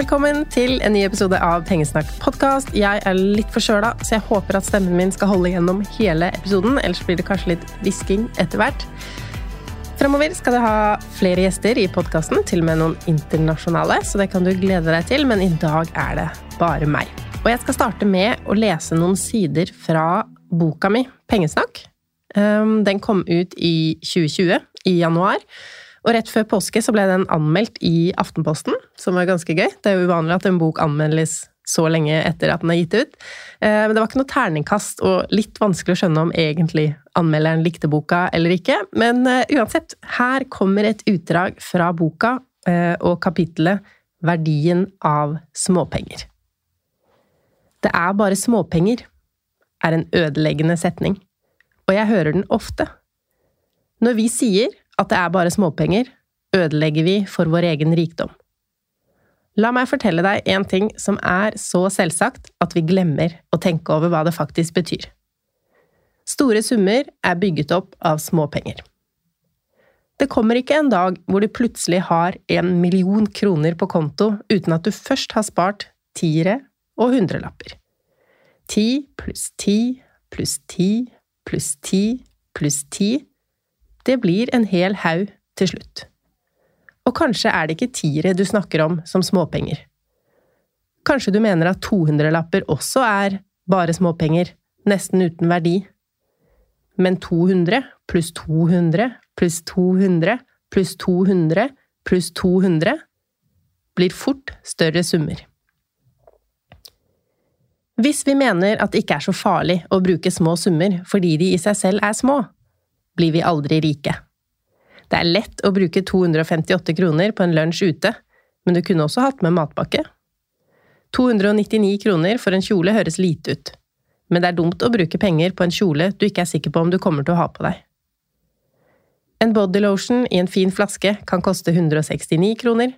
Velkommen til en ny episode av Pengesnakk podkast. Jeg er litt forkjøla, så jeg håper at stemmen min skal holde gjennom hele episoden. Ellers blir det kanskje litt hvisking etter hvert. Fremover skal du ha flere gjester i podkasten, til og med noen internasjonale, så det kan du glede deg til, men i dag er det bare meg. Og jeg skal starte med å lese noen sider fra boka mi, Pengesnakk. Um, Den kom ut i 2020, i januar. Og rett før påske så ble den anmeldt i Aftenposten, som var ganske gøy. Det er jo uvanlig at en bok anmeldes så lenge etter at den er gitt ut. Eh, Men det var ikke noe terningkast, og litt vanskelig å skjønne om egentlig anmelderen likte boka eller ikke. Men eh, uansett, her kommer et utdrag fra boka eh, og kapittelet Verdien av småpenger. Det er bare småpenger, er en ødeleggende setning, og jeg hører den ofte. Når vi sier at det er bare småpenger, ødelegger vi for vår egen rikdom. La meg fortelle deg en ting som er så selvsagt at vi glemmer å tenke over hva det faktisk betyr. Store summer er bygget opp av småpenger. Det kommer ikke en dag hvor du plutselig har en million kroner på konto uten at du først har spart tiere og hundrelapper. Ti pluss ti pluss ti pluss ti pluss ti det blir en hel haug til slutt. Og kanskje er det ikke tiere du snakker om som småpenger. Kanskje du mener at 200-lapper også er bare småpenger, nesten uten verdi. Men 200 pluss 200 pluss 200 pluss 200 pluss 200 blir fort større summer. Hvis vi mener at det ikke er så farlig å bruke små summer fordi de i seg selv er små, blir vi aldri rike. Det er lett å bruke 258 kroner på en lunsj ute, men du kunne også hatt med matpakke. 299 kroner for en kjole høres lite ut, men det er dumt å bruke penger på en kjole du ikke er sikker på om du kommer til å ha på deg. En bodylotion i en fin flaske kan koste 169 kroner,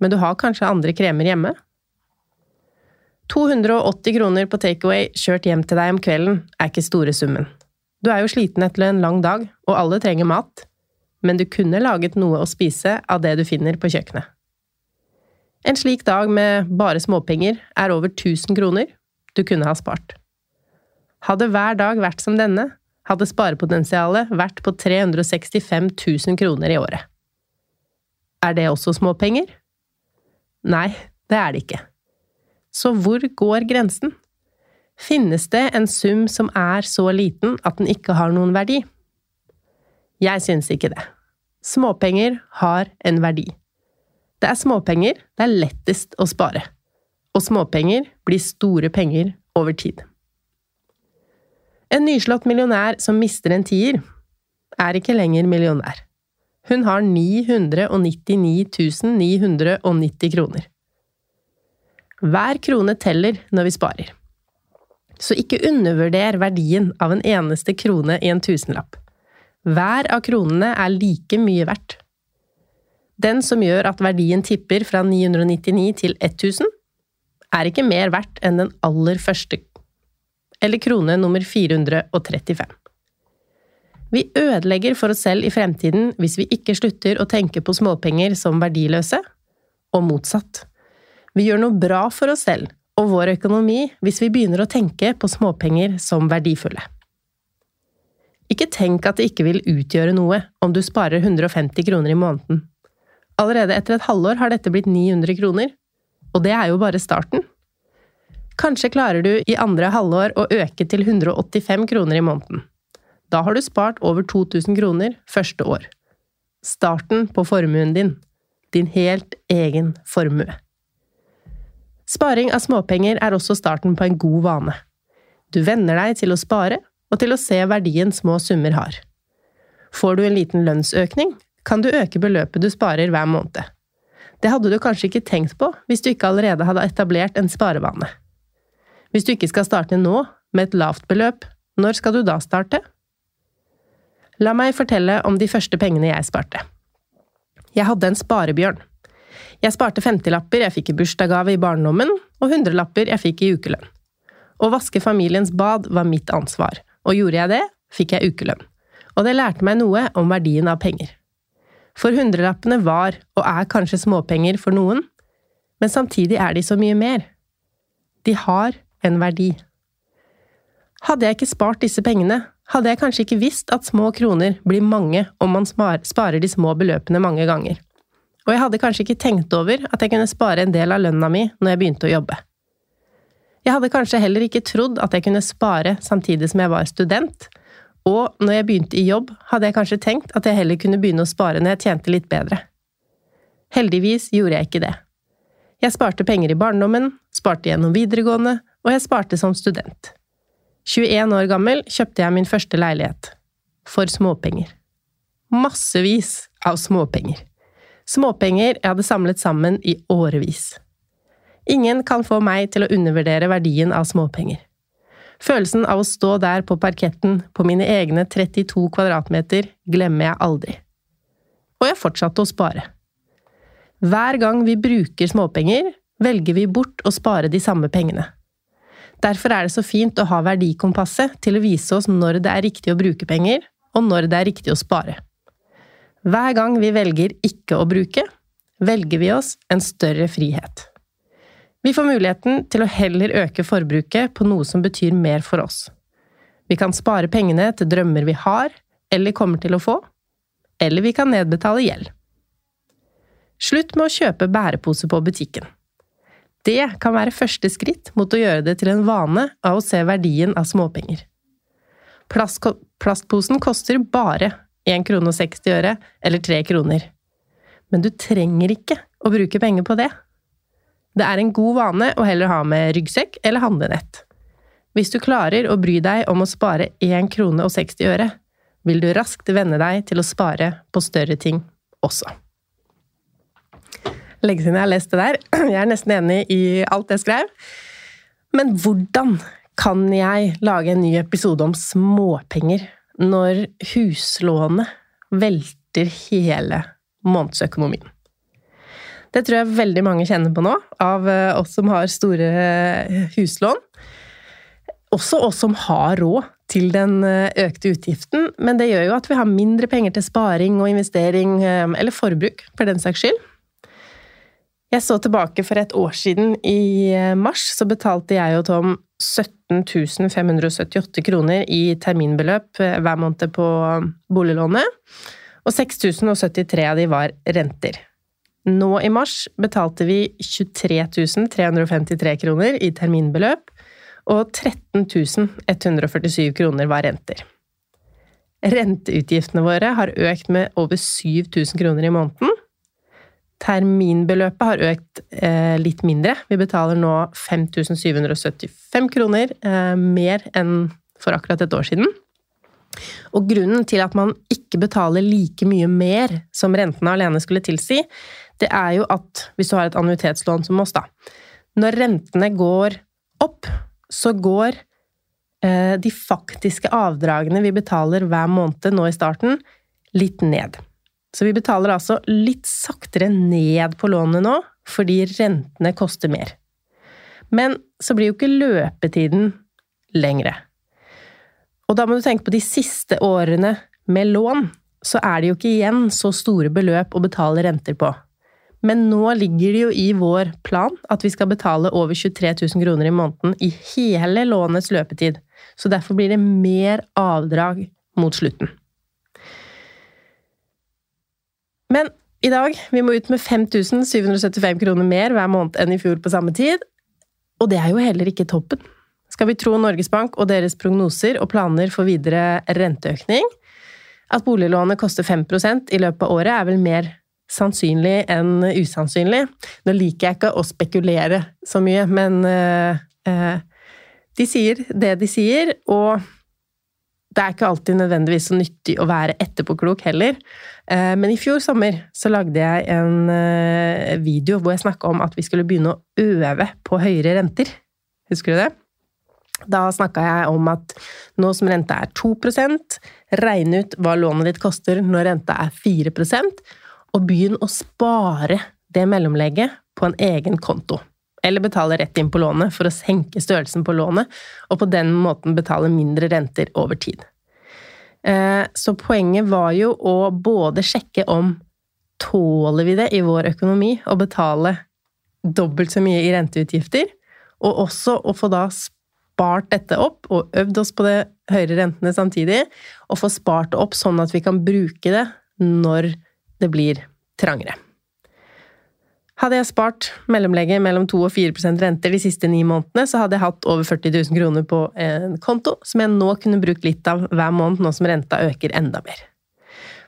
men du har kanskje andre kremer hjemme? 280 kroner på takeaway kjørt hjem til deg om kvelden er ikke store summen. Du er jo sliten etter en lang dag, og alle trenger mat, men du kunne laget noe å spise av det du finner på kjøkkenet. En slik dag med bare småpenger er over 1000 kroner du kunne ha spart. Hadde hver dag vært som denne, hadde sparepotensialet vært på 365 000 kroner i året. Er det også småpenger? Nei, det er det ikke. Så hvor går grensen? Finnes det en sum som er så liten at den ikke har noen verdi? Jeg syns ikke det. Småpenger har en verdi. Det er småpenger det er lettest å spare. Og småpenger blir store penger over tid. En nyslått millionær som mister en tier, er ikke lenger millionær. Hun har 999 990 kroner. Hver krone teller når vi sparer. Så ikke undervurder verdien av en eneste krone i en tusenlapp. Hver av kronene er like mye verdt. Den som gjør at verdien tipper fra 999 til 1000, er ikke mer verdt enn den aller første, eller krone nummer 435. Vi ødelegger for oss selv i fremtiden hvis vi ikke slutter å tenke på småpenger som verdiløse, og motsatt. Vi gjør noe bra for oss selv og vår økonomi hvis vi begynner å tenke på småpenger som verdifulle. Ikke tenk at det ikke vil utgjøre noe om du sparer 150 kroner i måneden. Allerede etter et halvår har dette blitt 900 kroner, og det er jo bare starten. Kanskje klarer du i andre halvår å øke til 185 kroner i måneden. Da har du spart over 2000 kroner første år. Starten på formuen din. Din helt egen formue. Sparing av småpenger er også starten på en god vane. Du venner deg til å spare, og til å se verdien små summer har. Får du en liten lønnsøkning, kan du øke beløpet du sparer hver måned. Det hadde du kanskje ikke tenkt på hvis du ikke allerede hadde etablert en sparevane. Hvis du ikke skal starte nå, med et lavt beløp, når skal du da starte? La meg fortelle om de første pengene jeg sparte. Jeg hadde en sparebjørn. Jeg sparte femtilapper jeg fikk i bursdagsgave i barndommen, og hundrelapper jeg fikk i ukelønn. Å vaske familiens bad var mitt ansvar, og gjorde jeg det, fikk jeg ukelønn. Og det lærte meg noe om verdien av penger. For hundrelappene var, og er kanskje småpenger for noen, men samtidig er de så mye mer. De har en verdi. Hadde jeg ikke spart disse pengene, hadde jeg kanskje ikke visst at små kroner blir mange om man sparer de små beløpene mange ganger. Og jeg hadde kanskje ikke tenkt over at jeg kunne spare en del av lønna mi når jeg begynte å jobbe. Jeg hadde kanskje heller ikke trodd at jeg kunne spare samtidig som jeg var student, og når jeg begynte i jobb, hadde jeg kanskje tenkt at jeg heller kunne begynne å spare når jeg tjente litt bedre. Heldigvis gjorde jeg ikke det. Jeg sparte penger i barndommen, sparte gjennom videregående, og jeg sparte som student. 21 år gammel kjøpte jeg min første leilighet. For småpenger. Massevis av småpenger. Småpenger jeg hadde samlet sammen i årevis. Ingen kan få meg til å undervurdere verdien av småpenger. Følelsen av å stå der på parketten på mine egne 32 kvadratmeter glemmer jeg aldri. Og jeg fortsatte å spare. Hver gang vi bruker småpenger, velger vi bort å spare de samme pengene. Derfor er det så fint å ha verdikompasset til å vise oss når det er riktig å bruke penger, og når det er riktig å spare. Hver gang vi velger ikke å bruke, velger vi oss en større frihet. Vi får muligheten til å heller øke forbruket på noe som betyr mer for oss. Vi kan spare pengene til drømmer vi har, eller kommer til å få, eller vi kan nedbetale gjeld. Slutt med å kjøpe bærepose på butikken. Det kan være første skritt mot å gjøre det til en vane av å se verdien av småpenger. Plast plastposen koster bare 1 krone og 60 øre, eller 3 kroner. Men du trenger ikke å bruke penger på det. Det er en god vane å heller ha med ryggsekk eller handlenett. Hvis du klarer å bry deg om å spare 1 krone og 60 øre, vil du raskt venne deg til å spare på større ting også. Lenge siden jeg har lest det der. Jeg er nesten enig i alt jeg skrev. Men hvordan kan jeg lage en ny episode om småpenger når huslånet velter hele månedsøkonomien? Det tror jeg veldig mange kjenner på nå, av eh, oss som har store eh, huslån. Også oss som har råd til den eh, økte utgiften, men det gjør jo at vi har mindre penger til sparing og investering, eller forbruk, for den saks skyld. Jeg så tilbake for et år siden, i mars, så betalte jeg og Tom 17 578 kroner i terminbeløp hver måned på boliglånet, og 6073 av de var renter. Nå i mars betalte vi 23 353 kroner i terminbeløp, og 13 147 kroner var renter. Renteutgiftene våre har økt med over 7000 kroner i måneden. Terminbeløpet har økt eh, litt mindre. Vi betaler nå 5775 kroner eh, mer enn for akkurat et år siden. Og grunnen til at man ikke betaler like mye mer som rentene alene skulle tilsi, det er jo at hvis du har et annuitetslån som oss, da Når rentene går opp, så går eh, de faktiske avdragene vi betaler hver måned nå i starten, litt ned. Så vi betaler altså litt saktere ned på lånet nå, fordi rentene koster mer. Men så blir jo ikke løpetiden lengre. Og da må du tenke på de siste årene med lån, så er det jo ikke igjen så store beløp å betale renter på. Men nå ligger det jo i vår plan at vi skal betale over 23 000 kroner i måneden i hele lånets løpetid, så derfor blir det mer avdrag mot slutten. Men i dag vi må ut med 5775 kroner mer hver måned enn i fjor på samme tid, og det er jo heller ikke toppen. Skal vi tro Norges Bank og deres prognoser og planer for videre renteøkning? At boliglånet koster 5% i løpet av året, er vel mer sannsynlig enn usannsynlig. Nå liker jeg ikke å spekulere så mye, men uh, uh, de sier det de sier, og det er ikke alltid nødvendigvis så nyttig å være etterpåklok heller. Uh, men i fjor sommer så lagde jeg en video hvor jeg snakka om at vi skulle begynne å øve på høyere renter. Husker du det? Da snakka jeg om at nå som renta er 2% regne ut hva lånet ditt koster når renta er 4% og begynn å spare det mellomlegget på en egen konto. Eller betale rett inn på lånet for å senke størrelsen på lånet, og på den måten betale mindre renter over tid. Eh, så poenget var jo å både sjekke om tåler vi det i vår økonomi å betale dobbelt så mye i renteutgifter, og også å få da spart dette opp og øvd oss på det høyere rentene samtidig, og få spart det opp sånn at vi kan bruke det når det blir trangere. Hadde jeg spart mellomlegget mellom 2 og 4% renter de siste ni månedene, så hadde jeg hatt over 40 000 kroner på en konto, som jeg nå kunne brukt litt av hver måned, nå som renta øker enda mer.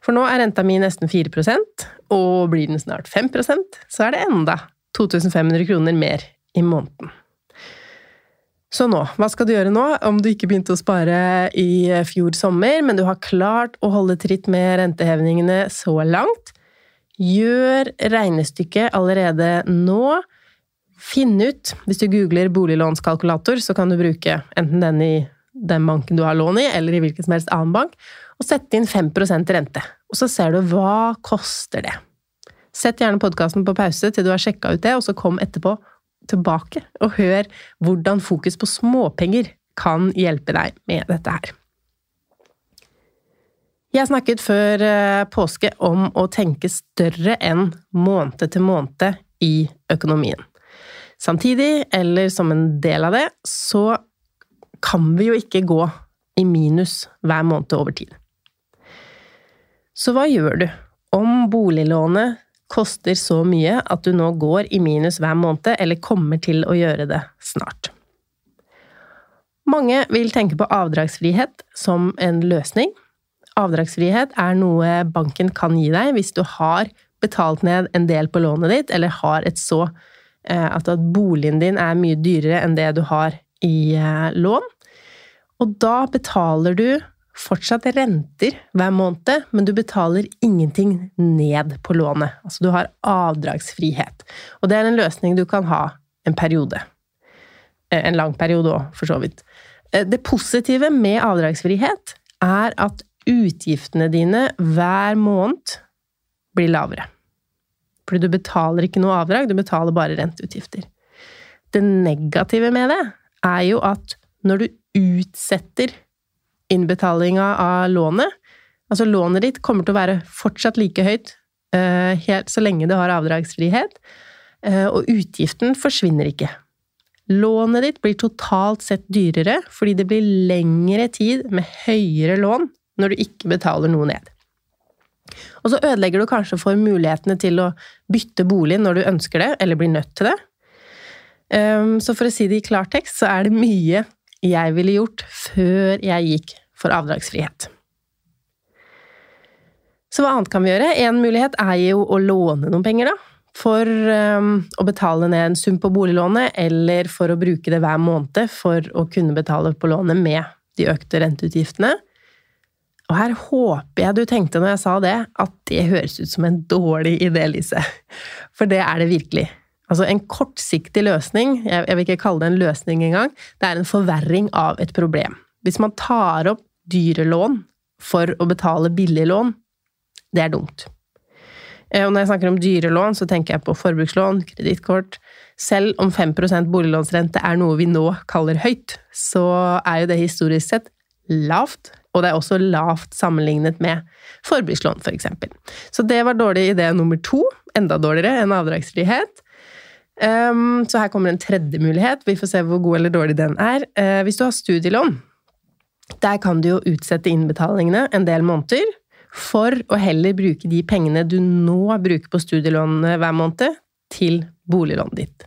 For nå er renta mi nesten 4% og blir den snart 5% så er det enda 2500 kroner mer i måneden. Så nå, hva skal du gjøre nå, om du ikke begynte å spare i fjor sommer, men du har klart å holde tritt med rentehevingene så langt? Gjør regnestykket allerede nå. Finn ut, hvis du googler boliglånskalkulator, så kan du bruke enten den i den banken du har lån i, eller i hvilken som helst annen bank, og sette inn 5% rente. Og så ser du hva koster det. Sett gjerne podkasten på pause til du har sjekka ut det, og så kom etterpå tilbake og hør hvordan fokus på småpenger kan hjelpe deg med dette her. Jeg snakket før eh, påske om å tenke større enn måned til måned i økonomien. Samtidig, eller som en del av det, så kan vi jo ikke gå i minus hver måned over tid. Så hva gjør du om boliglånet koster så mye at du nå går i minus hver måned, eller kommer til å gjøre det snart. Mange vil tenke på avdragsfrihet som en løsning. Avdragsfrihet er noe banken kan gi deg hvis du har betalt ned en del på lånet ditt, eller har et så at, at boligen din er mye dyrere enn det du har i eh, lån. Og da betaler du fortsatt renter hver måned, men du betaler ingenting ned på lånet. Altså du har avdragsfrihet. Og det er en løsning du kan ha en periode. Eh, en lang periode òg, for så vidt. Eh, det positive med avdragsfrihet er at utgiftene dine hver måned blir lavere. Fordi du betaler ikke noe avdrag, du betaler bare renteutgifter. Det negative med det er jo at når du utsetter innbetalinga av lånet. Altså lånet ditt kommer til å være fortsatt like høyt uh, helt så lenge du har avdragsfrihet, uh, og utgiften forsvinner ikke. Lånet ditt blir totalt sett dyrere fordi det blir lengre tid med høyere lån når du ikke betaler noe ned. Og så ødelegger du kanskje for mulighetene til å bytte bolig når du ønsker det, eller blir nødt til det. Um, så for å si det i klartekst, så er det mye jeg ville gjort før jeg gikk for avdragsfrihet. Så hva annet kan vi gjøre? En mulighet er jo å låne noen penger, da. For um, å betale ned en sum på boliglånet, eller for å bruke det hver måned for å kunne betale på lånet med de økte renteutgiftene. Og her håper jeg du tenkte når jeg sa det, at det høres ut som en dårlig idé, Lise. For det er det virkelig. Altså en kortsiktig løsning, jeg vil ikke kalle det en løsning engang, det er en forverring av et problem. Hvis man tar opp dyre lån for å betale billige lån, det er dumt. Eh, og når jeg snakker om dyre lån, så tenker jeg på forbrukslån, kredittkort. Selv om 5% boliglånsrente er noe vi nå kaller høyt, så er jo det historisk sett lavt og det er også lavt sammenlignet med forbrukslån, f.eks. Så det var dårlig idé nummer to. Enda dårligere enn avdragsfrihet. Um, så her kommer en tredje mulighet. Vi får se hvor god eller dårlig den er. Uh, hvis du har studielån, der kan du jo utsette innbetalingene en del måneder for å heller bruke de pengene du nå bruker på studielånene hver måned, til boliglånet ditt.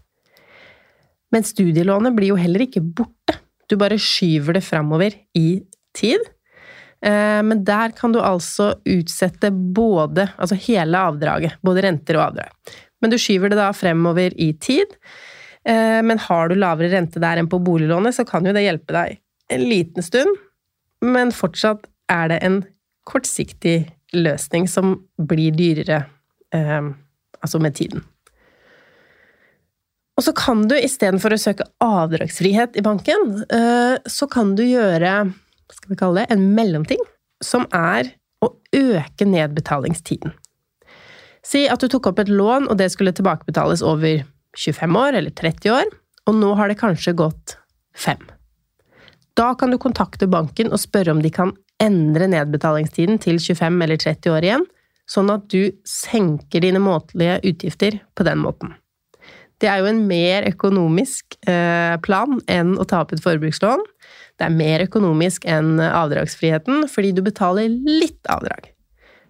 Men studielånet blir jo heller ikke borte. Du bare skyver det framover i tid. Eh, men der kan du altså utsette både, altså hele avdraget, både renter og avdrag. Men du skyver det da fremover i tid. Eh, men har du lavere rente der enn på boliglånet, så kan jo det hjelpe deg en liten stund. Men fortsatt er det en kortsiktig løsning som blir dyrere, eh, altså med tiden. Og så kan du istedenfor å søke avdragsfrihet i banken, så kan du gjøre skal vi kalle det, en mellomting, som er å øke nedbetalingstiden. Si at du tok opp et lån, og det skulle tilbakebetales over 25 år eller 30 år, og nå har det kanskje gått fem. Da kan du kontakte banken og spørre om de kan endre nedbetalingstiden til 25 eller 30 år igjen, sånn at du senker dine måtlige utgifter på den måten. Det er jo en mer økonomisk eh, plan enn å ta opp et forbrukslån. Det er mer økonomisk enn avdragsfriheten, fordi du betaler litt avdrag.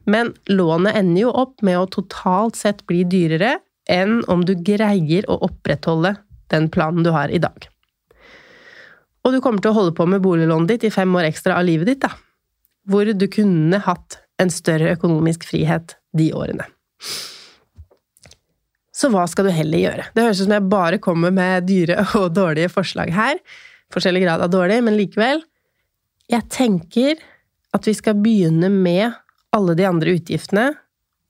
Men lånet ender jo opp med å totalt sett bli dyrere enn om du greier å opprettholde den planen du har i dag. Og du kommer til å holde på med boliglånet ditt i fem år ekstra av livet ditt, da. Hvor du kunne hatt en større økonomisk frihet de årene. Så hva skal du heller gjøre? Det høres ut som jeg bare kommer med dyre og dårlige forslag her. Forskjellig grad av dårlig, men likevel. Jeg tenker at vi skal begynne med alle de andre utgiftene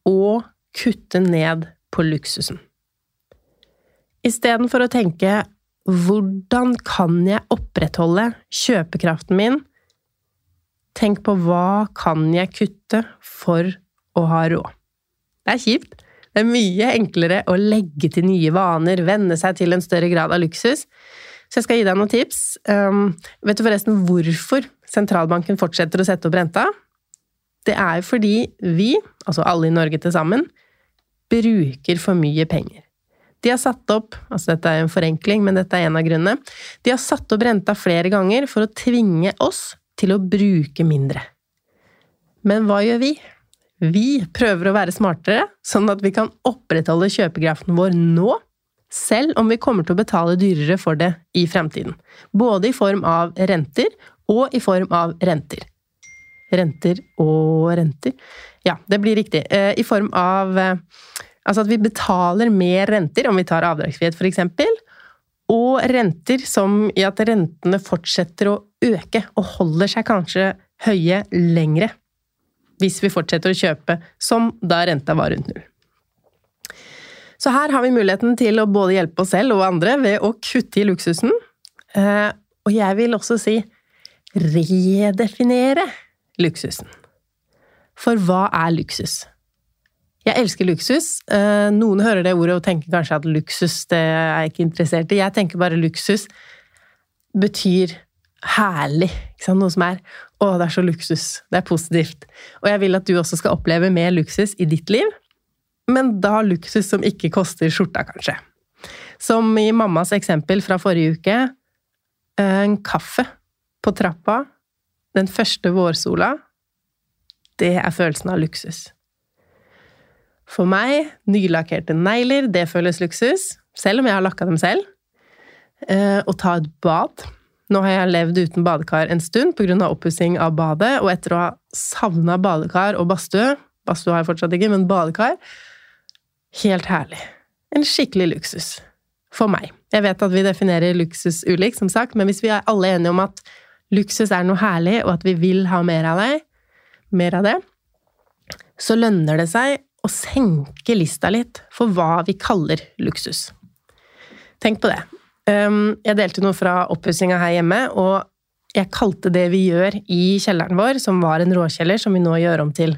og kutte ned på luksusen. Istedenfor å tenke 'hvordan kan jeg opprettholde kjøpekraften min', tenk på 'hva kan jeg kutte for å ha råd'. Det er kjipt, det er mye enklere å legge til nye vaner, venne seg til en større grad av luksus. Så jeg skal gi deg noen tips. Um, vet du forresten hvorfor sentralbanken fortsetter å sette opp renta? Det er fordi vi, altså alle i Norge til sammen, bruker for mye penger. De har satt opp altså dette er en forenkling, men dette er en av grunnene, de har satt opp renta flere ganger for å tvinge oss til å bruke mindre. Men hva gjør vi? Vi prøver å være smartere, sånn at vi kan opprettholde kjøpekraften vår nå, selv om vi kommer til å betale dyrere for det i fremtiden. Både i form av renter og i form av renter. Renter og renter Ja, det blir riktig. Eh, I form av eh, Altså at vi betaler mer renter om vi tar avdragsfrihet, eksempel. Og renter som i at rentene fortsetter å øke, og holder seg kanskje høye lengre hvis vi fortsetter å kjøpe som da renta var rundt null. Så her har vi muligheten til å både hjelpe oss selv og andre ved å kutte i luksusen. Eh, og jeg vil også si redefinere luksusen. For hva er luksus? Jeg elsker luksus. Eh, noen hører det ordet og tenker kanskje at luksus det er jeg ikke interessert i. Jeg tenker bare luksus betyr herlig. Noe som er å, det er så luksus. Det er positivt. Og jeg vil at du også skal oppleve mer luksus i ditt liv, men da luksus som ikke koster skjorta, kanskje. Som i mammas eksempel fra forrige uke. En kaffe på trappa den første vårsola. Det er følelsen av luksus. For meg, nylakkerte negler, det føles luksus, selv om jeg har lakka dem selv. Eh, å ta et bad nå har jeg levd uten badekar en stund pga. oppussing av badet, og etter å ha savna badekar og badstue, Badstue har jeg fortsatt ikke, men badekar. Helt herlig. En skikkelig luksus. For meg. Jeg vet at vi definerer luksus ulikt, som sagt, men hvis vi er alle enige om at luksus er noe herlig, og at vi vil ha mer av det, mer av det, så lønner det seg å senke lista litt for hva vi kaller luksus. Tenk på det. Um, jeg delte noe fra oppussinga her hjemme, og jeg kalte det vi gjør i kjelleren vår, som var en råkjeller som vi nå gjør om til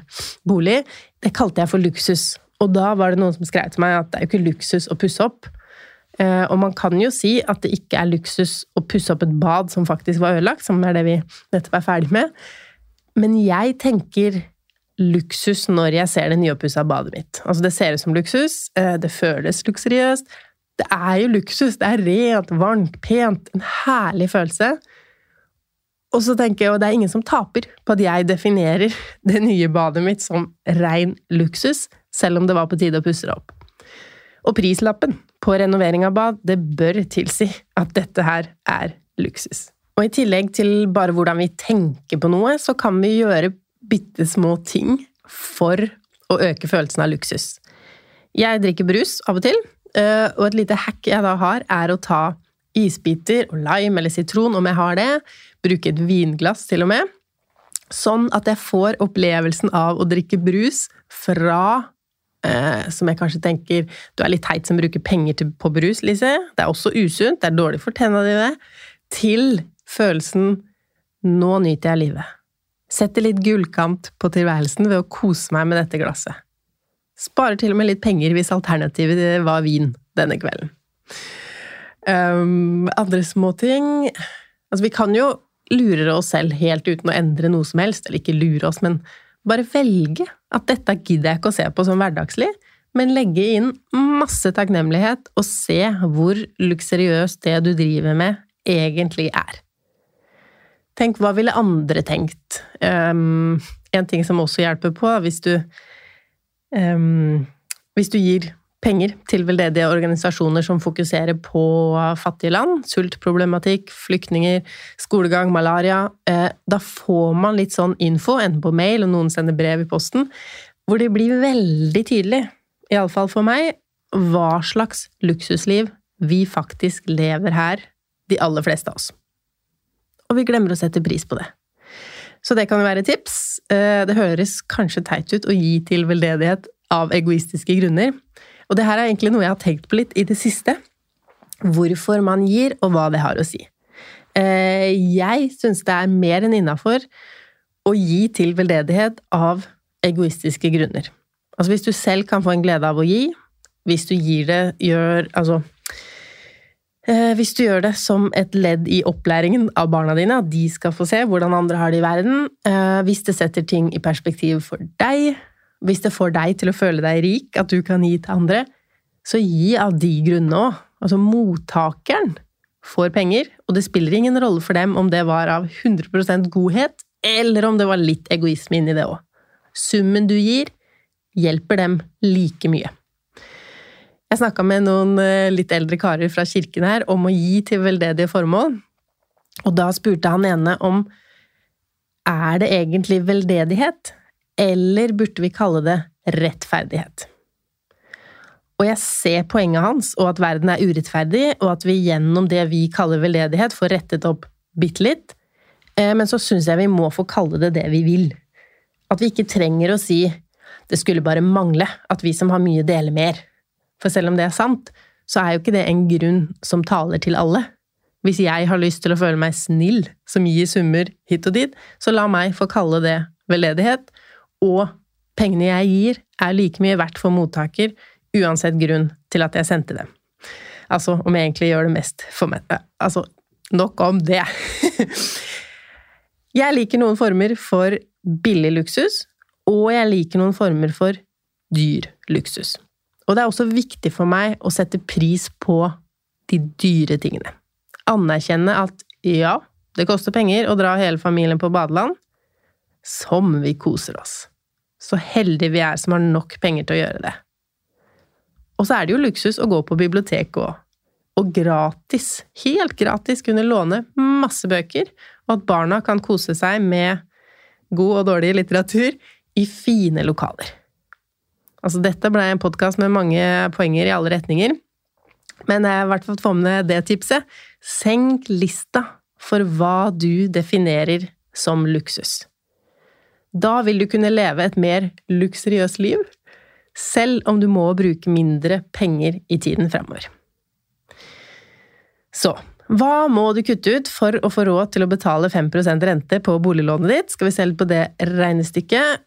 bolig, det kalte jeg for luksus. Og da var det noen som skrev til meg at det er jo ikke luksus å pusse opp. Uh, og man kan jo si at det ikke er luksus å pusse opp et bad som faktisk var ødelagt, som er det vi nettopp er ferdig med. Men jeg tenker luksus når jeg ser det nyoppussa badet mitt. Altså, det ser ut som luksus, uh, det føles luksuriøst. Det er jo luksus. Det er rent, varmt, pent. En herlig følelse. Og så tenker jeg, og det er ingen som taper på at jeg definerer det nye badet mitt som rein luksus, selv om det var på tide å pusse det opp. Og prislappen på renovering av bad, det bør tilsi at dette her er luksus. Og i tillegg til bare hvordan vi tenker på noe, så kan vi gjøre bitte små ting for å øke følelsen av luksus. Jeg drikker brus av og til, og et lite hack jeg da har, er å ta isbiter og lime eller sitron, om jeg har det, bruke et vinglass til og med, sånn at jeg får opplevelsen av å drikke brus fra eh, som jeg kanskje tenker Du er litt teit som bruker penger til, på brus, Lise. Det er også usunt, det er dårlig for tenna dine. Til følelsen Nå nyter jeg livet. Setter litt gullkant på tilværelsen ved å kose meg med dette glasset. Sparer til og med litt penger hvis alternativet var vin denne kvelden. Um, andre småting Altså, vi kan jo lure oss selv helt uten å endre noe som helst, eller ikke lure oss, men bare velge at dette gidder jeg ikke å se på som hverdagslig, men legge inn masse takknemlighet og se hvor luksuriøst det du driver med, egentlig er. Tenk hva ville andre tenkt? Um, en ting som også hjelper på, hvis du um, Hvis du gir penger til veldedige organisasjoner som fokuserer på fattige land, sultproblematikk, flyktninger, skolegang, malaria. Eh, da får man litt sånn info, enten på mail, og noen sender brev i posten, hvor det blir veldig tydelig, iallfall for meg, hva slags luksusliv vi faktisk lever her, de aller fleste av oss. Og vi glemmer å sette pris på det. Så det kan jo være tips. Eh, det høres kanskje teit ut å gi til veldedighet av egoistiske grunner, og det her er egentlig noe jeg har tenkt på litt i det siste. Hvorfor man gir, og hva det har å si. Eh, jeg syns det er mer enn innafor å gi til veldedighet av egoistiske grunner. Altså hvis du selv kan få en glede av å gi, hvis du gir det, gjør Altså Hvis du gjør det som et ledd i opplæringen av barna dine, at de skal få se hvordan andre har det i verden, eh, hvis det setter ting i perspektiv for deg, hvis det får deg til å føle deg rik, at du kan gi til andre, så gi av de grunnene òg. Altså, mottakeren får penger, og det spiller ingen rolle for dem om det var av 100% godhet, eller om det var litt egoisme inni det òg. Summen du gir, hjelper dem like mye. Jeg snakka med noen eh, litt eldre karer fra kirken her om å gi til veldedige formål, og da spurte han ene om er det egentlig veldedighet eller burde vi kalle det rettferdighet? Og jeg ser poenget hans, og at verden er urettferdig, og at vi gjennom det vi kaller veldedighet, får rettet opp bitte litt. Eh, men så syns jeg vi må få kalle det det vi vil. At vi ikke trenger å si 'det skulle bare mangle at vi som har mye, deler mer'. For selv om det er sant, så er jo ikke det en grunn som taler til alle. Hvis jeg har lyst til å føle meg snill, som gir summer hit og dit, så la meg få kalle det veldedighet, og pengene jeg gir, er like mye verdt for mottaker, uansett grunn til at jeg sendte dem. Altså, om jeg egentlig gjør det mest for meg Altså, nok om det. jeg liker noen former for billig luksus, og jeg liker noen former for dyr luksus. Og det er også viktig for meg å sette pris på de dyre tingene. Anerkjenne at ja, det koster penger å dra hele familien på badeland, som vi koser oss. Så heldige vi er som har nok penger til å gjøre det. Og så er det jo luksus å gå på biblioteket òg. Og gratis, helt gratis, kunne låne masse bøker, og at barna kan kose seg med god og dårlig litteratur i fine lokaler. Altså, dette ble en podkast med mange poenger i alle retninger. Men jeg har i hvert fall fått få med det tipset. Senk lista for hva du definerer som luksus. Da vil du kunne leve et mer luksuriøst liv, selv om du må bruke mindre penger i tiden fremover. Så hva må du kutte ut for å få råd til å betale 5% rente på boliglånet ditt? Skal vi se litt på det regnestykket?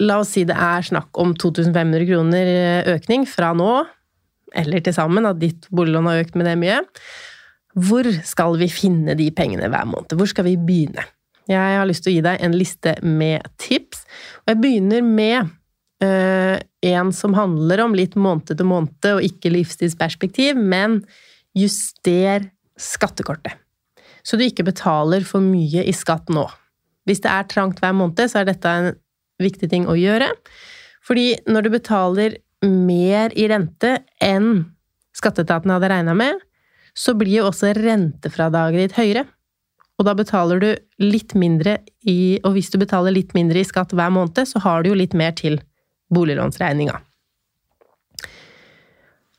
La oss si det er snakk om 2500 kroner økning fra nå, eller til sammen, at ditt boliglån har økt med det mye. Hvor skal vi finne de pengene hver måned? Hvor skal vi begynne? Jeg har lyst til å gi deg en liste med tips, og jeg begynner med øh, en som handler om litt måned til måned og ikke livstidsperspektiv, men juster skattekortet. Så du ikke betaler for mye i skatt nå. Hvis det er trangt hver måned, så er dette en viktig ting å gjøre. Fordi når du betaler mer i rente enn skatteetaten hadde regna med, så blir jo også rentefradraget ditt høyere. Og da betaler du litt mindre i Og hvis du betaler litt mindre i skatt hver måned, så har du jo litt mer til boliglånsregninga.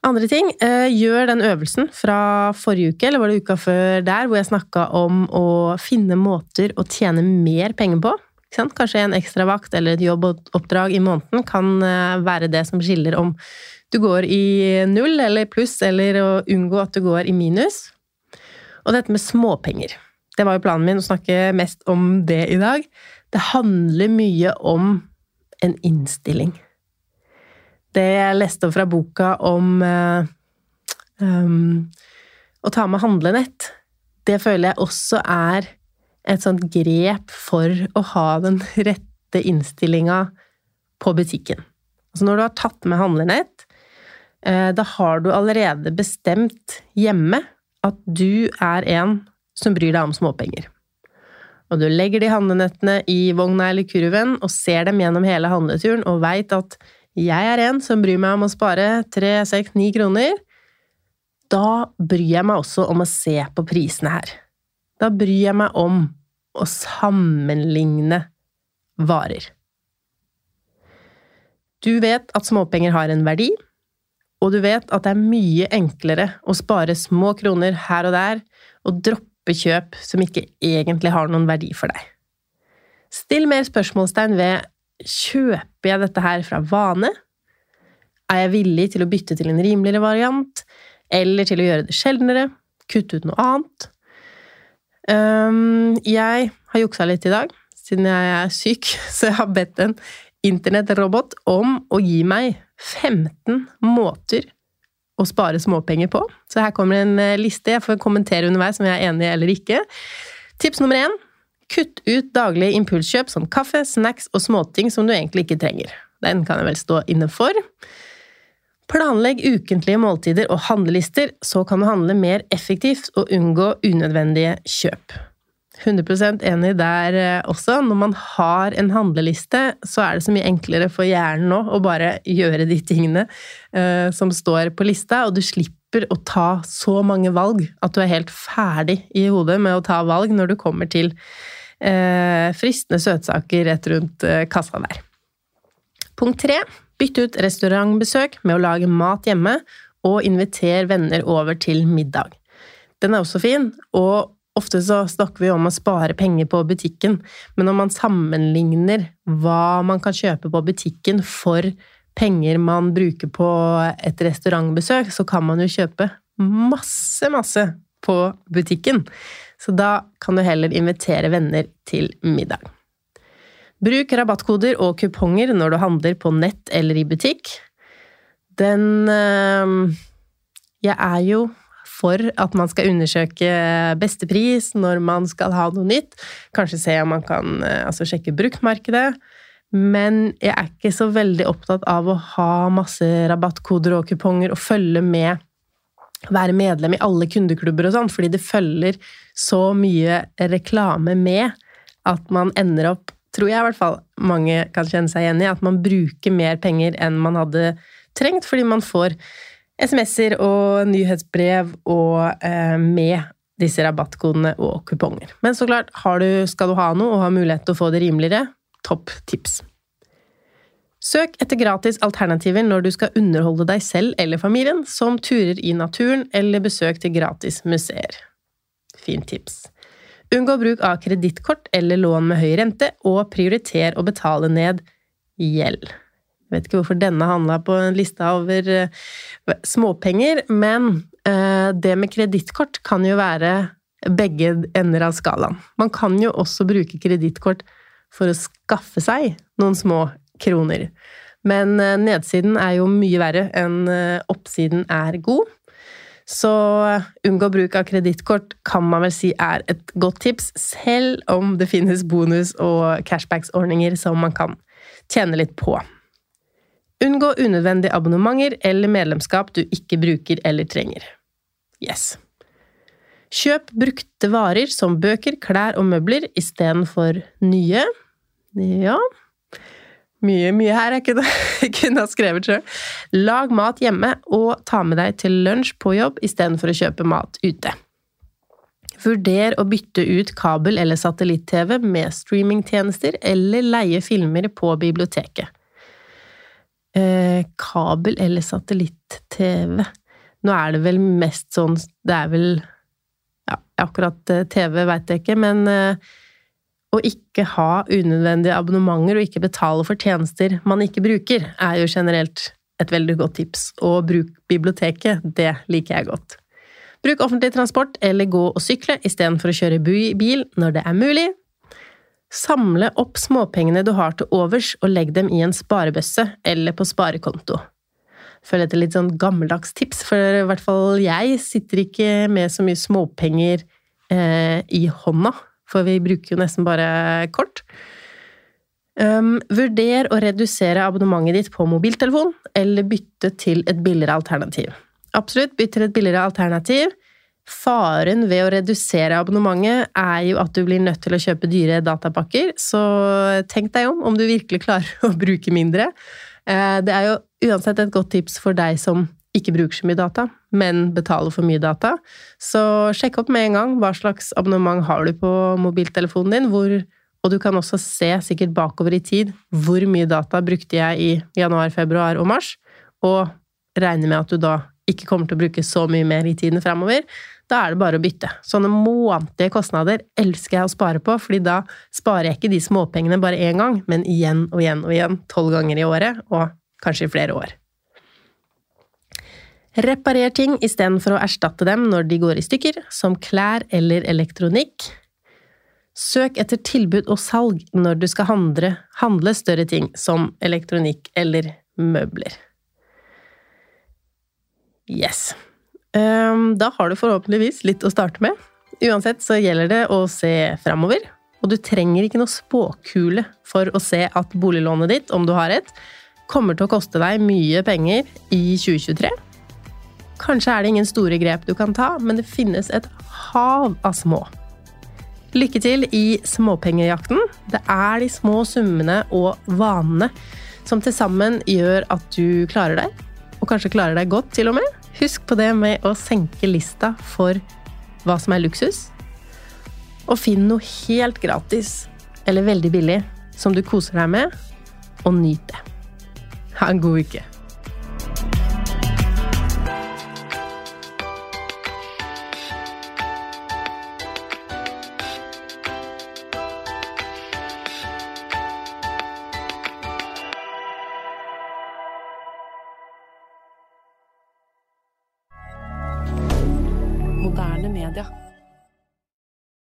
Andre ting, eh, gjør den øvelsen fra forrige uke, eller var det uka før der, hvor jeg snakka om å finne måter å tjene mer penger på. Kanskje en ekstravakt eller et jobboppdrag i måneden kan eh, være det som skiller om du går i null eller pluss, eller å unngå at du går i minus. Og dette med småpenger. Det var jo planen min å snakke mest om det i dag. Det handler mye om en innstilling. Det jeg leste fra boka om um, å ta med handlenett, det føler jeg også er et sånt grep for å ha den rette innstillinga på butikken. Altså når du har tatt med handlenett, eh, da har du allerede bestemt hjemme at du er en som bryr deg om småpenger. Og du legger de handlenettene i vogna eller kurven og ser dem gjennom hele handleturen og veit at jeg er en som bryr meg om å spare tre, seks, ni kroner. Da bryr jeg meg også om å se på prisene her. Da bryr jeg meg om å sammenligne varer. Du vet at småpenger har en verdi, og du vet at det er mye enklere å spare små kroner her og der og droppe kjøp som ikke egentlig har noen verdi for deg. Still mer spørsmålstegn ved kjøper jeg dette her fra vane? Er jeg villig til å bytte til en rimeligere variant? Eller til å gjøre det sjeldnere? Kutte ut noe annet? Um, jeg har juksa litt i dag, siden jeg er syk, så jeg har bedt en internettrobot om å gi meg 15 måter å spare småpenger på. Så her kommer en eh, liste. Jeg får kommentere underveis om jeg er enig eller ikke. Tips nummer én kutt ut daglige impulskjøp som kaffe, snacks og småting som du egentlig ikke trenger. Den kan jeg vel stå inne for. Planlegg ukentlige måltider og handlelister, så kan du handle mer effektivt og unngå unødvendige kjøp. 100% enig der eh, også. Når man har en handleliste, så er det så mye enklere for hjernen nå å bare gjøre de tingene uh, som står på lista, og du slipper å ta så mange valg at du er helt ferdig i hodet med å ta valg når du kommer til uh, fristende søtsaker rett rundt kassa der. Punkt tre Bytt ut restaurantbesøk med å lage mat hjemme, og inviter venner over til middag. Den er også fin, og ofte så snakker vi om å spare penger på butikken, men når man sammenligner hva man kan kjøpe på butikken for penger man bruker på et restaurantbesøk, så kan man jo kjøpe masse, masse på butikken. Så da kan du heller invitere venner til middag. Bruk rabattkoder og kuponger når du handler på nett eller i butikk. Den eh, Jeg er jo for at man skal undersøke beste pris når man skal ha noe nytt. Kanskje se om man kan eh, altså sjekke bruktmarkedet. Men jeg er ikke så veldig opptatt av å ha masse rabattkoder og kuponger og følge med være medlem i alle kundeklubber og sånn, fordi det følger så mye reklame med at man ender opp tror jeg i hvert fall mange kan kjenne seg igjen i, at man bruker mer penger enn man hadde trengt, fordi man får SMS-er og nyhetsbrev og eh, med disse rabattkodene og kuponger. Men så klart, du, skal du ha noe og ha mulighet til å få det rimeligere, topp tips. Søk etter gratis alternativer når du skal underholde deg selv eller familien, som turer i naturen eller besøk til gratis museer. Fint tips. Unngå bruk av kredittkort eller lån med høy rente, og prioriter å betale ned gjeld. Jeg vet ikke hvorfor denne handla på en lista over eh, småpenger, men eh, det med kredittkort kan jo være begge ender av skalaen. Man kan jo også bruke kredittkort for å skaffe seg noen små kroner. Men eh, nedsiden er jo mye verre enn oppsiden er god. Så unngå bruk av kredittkort kan man vel si er et godt tips, selv om det finnes bonus- og cashbacks-ordninger som man kan tjene litt på. Unngå unødvendige abonnementer eller medlemskap du ikke bruker eller trenger. Yes. Kjøp brukte varer som bøker, klær og møbler istedenfor nye. Ja mye, mye her jeg kunne, kunne ha skrevet sjøl. Lag mat hjemme, og ta med deg til lunsj på jobb istedenfor å kjøpe mat ute. Vurder å bytte ut kabel- eller satellitt-TV med streamingtjenester, eller leie filmer på biblioteket. Eh, kabel- eller satellitt-TV Nå er det vel mest sånn Det er vel Ja, akkurat eh, TV veit jeg ikke, men eh, å ikke ha unødvendige abonnementer og ikke betale for tjenester man ikke bruker, er jo generelt et veldig godt tips. Og bruk biblioteket, det liker jeg godt. Bruk offentlig transport eller gå og sykle istedenfor å kjøre bil når det er mulig. Samle opp småpengene du har til overs og legg dem i en sparebøsse eller på sparekonto. Føler etter litt sånn gammeldags tips, for i hvert fall jeg sitter ikke med så mye småpenger eh, i hånda for vi bruker jo nesten bare kort. Um, vurder å redusere abonnementet ditt på mobiltelefon, eller bytte til et billigere alternativ. Absolutt, bytt til et billigere alternativ. Faren ved å redusere abonnementet er jo at du blir nødt til å kjøpe dyre datapakker, så tenk deg om om du virkelig klarer å bruke mindre. Eh, det er jo uansett et godt tips for deg som ikke bruker så mye data, men betaler for mye data. Så sjekk opp med en gang hva slags abonnement har du på mobiltelefonen din, hvor, og du kan også se sikkert bakover i tid hvor mye data brukte jeg i januar, februar og mars, og regne med at du da ikke kommer til å bruke så mye mer i tiden fremover. Da er det bare å bytte. Sånne månedlige kostnader elsker jeg å spare på, fordi da sparer jeg ikke de småpengene bare én gang, men igjen og igjen og igjen, tolv ganger i året, og kanskje i flere år. Reparer ting istedenfor å erstatte dem når de går i stykker, som klær eller elektronikk. Søk etter tilbud og salg når du skal handle, handle større ting, som elektronikk eller møbler. Yes. Ehm, da har du forhåpentligvis litt å starte med. Uansett så gjelder det å se framover, og du trenger ikke noe spåkule for å se at boliglånet ditt, om du har et, kommer til å koste deg mye penger i 2023 Kanskje er det ingen store grep du kan ta, men det finnes et hav av små. Lykke til i småpengejakten. Det er de små summene og vanene som til sammen gjør at du klarer deg, og kanskje klarer deg godt, til og med. Husk på det med å senke lista for hva som er luksus. Og finn noe helt gratis, eller veldig billig, som du koser deg med, og nyt det. Ha en god uke.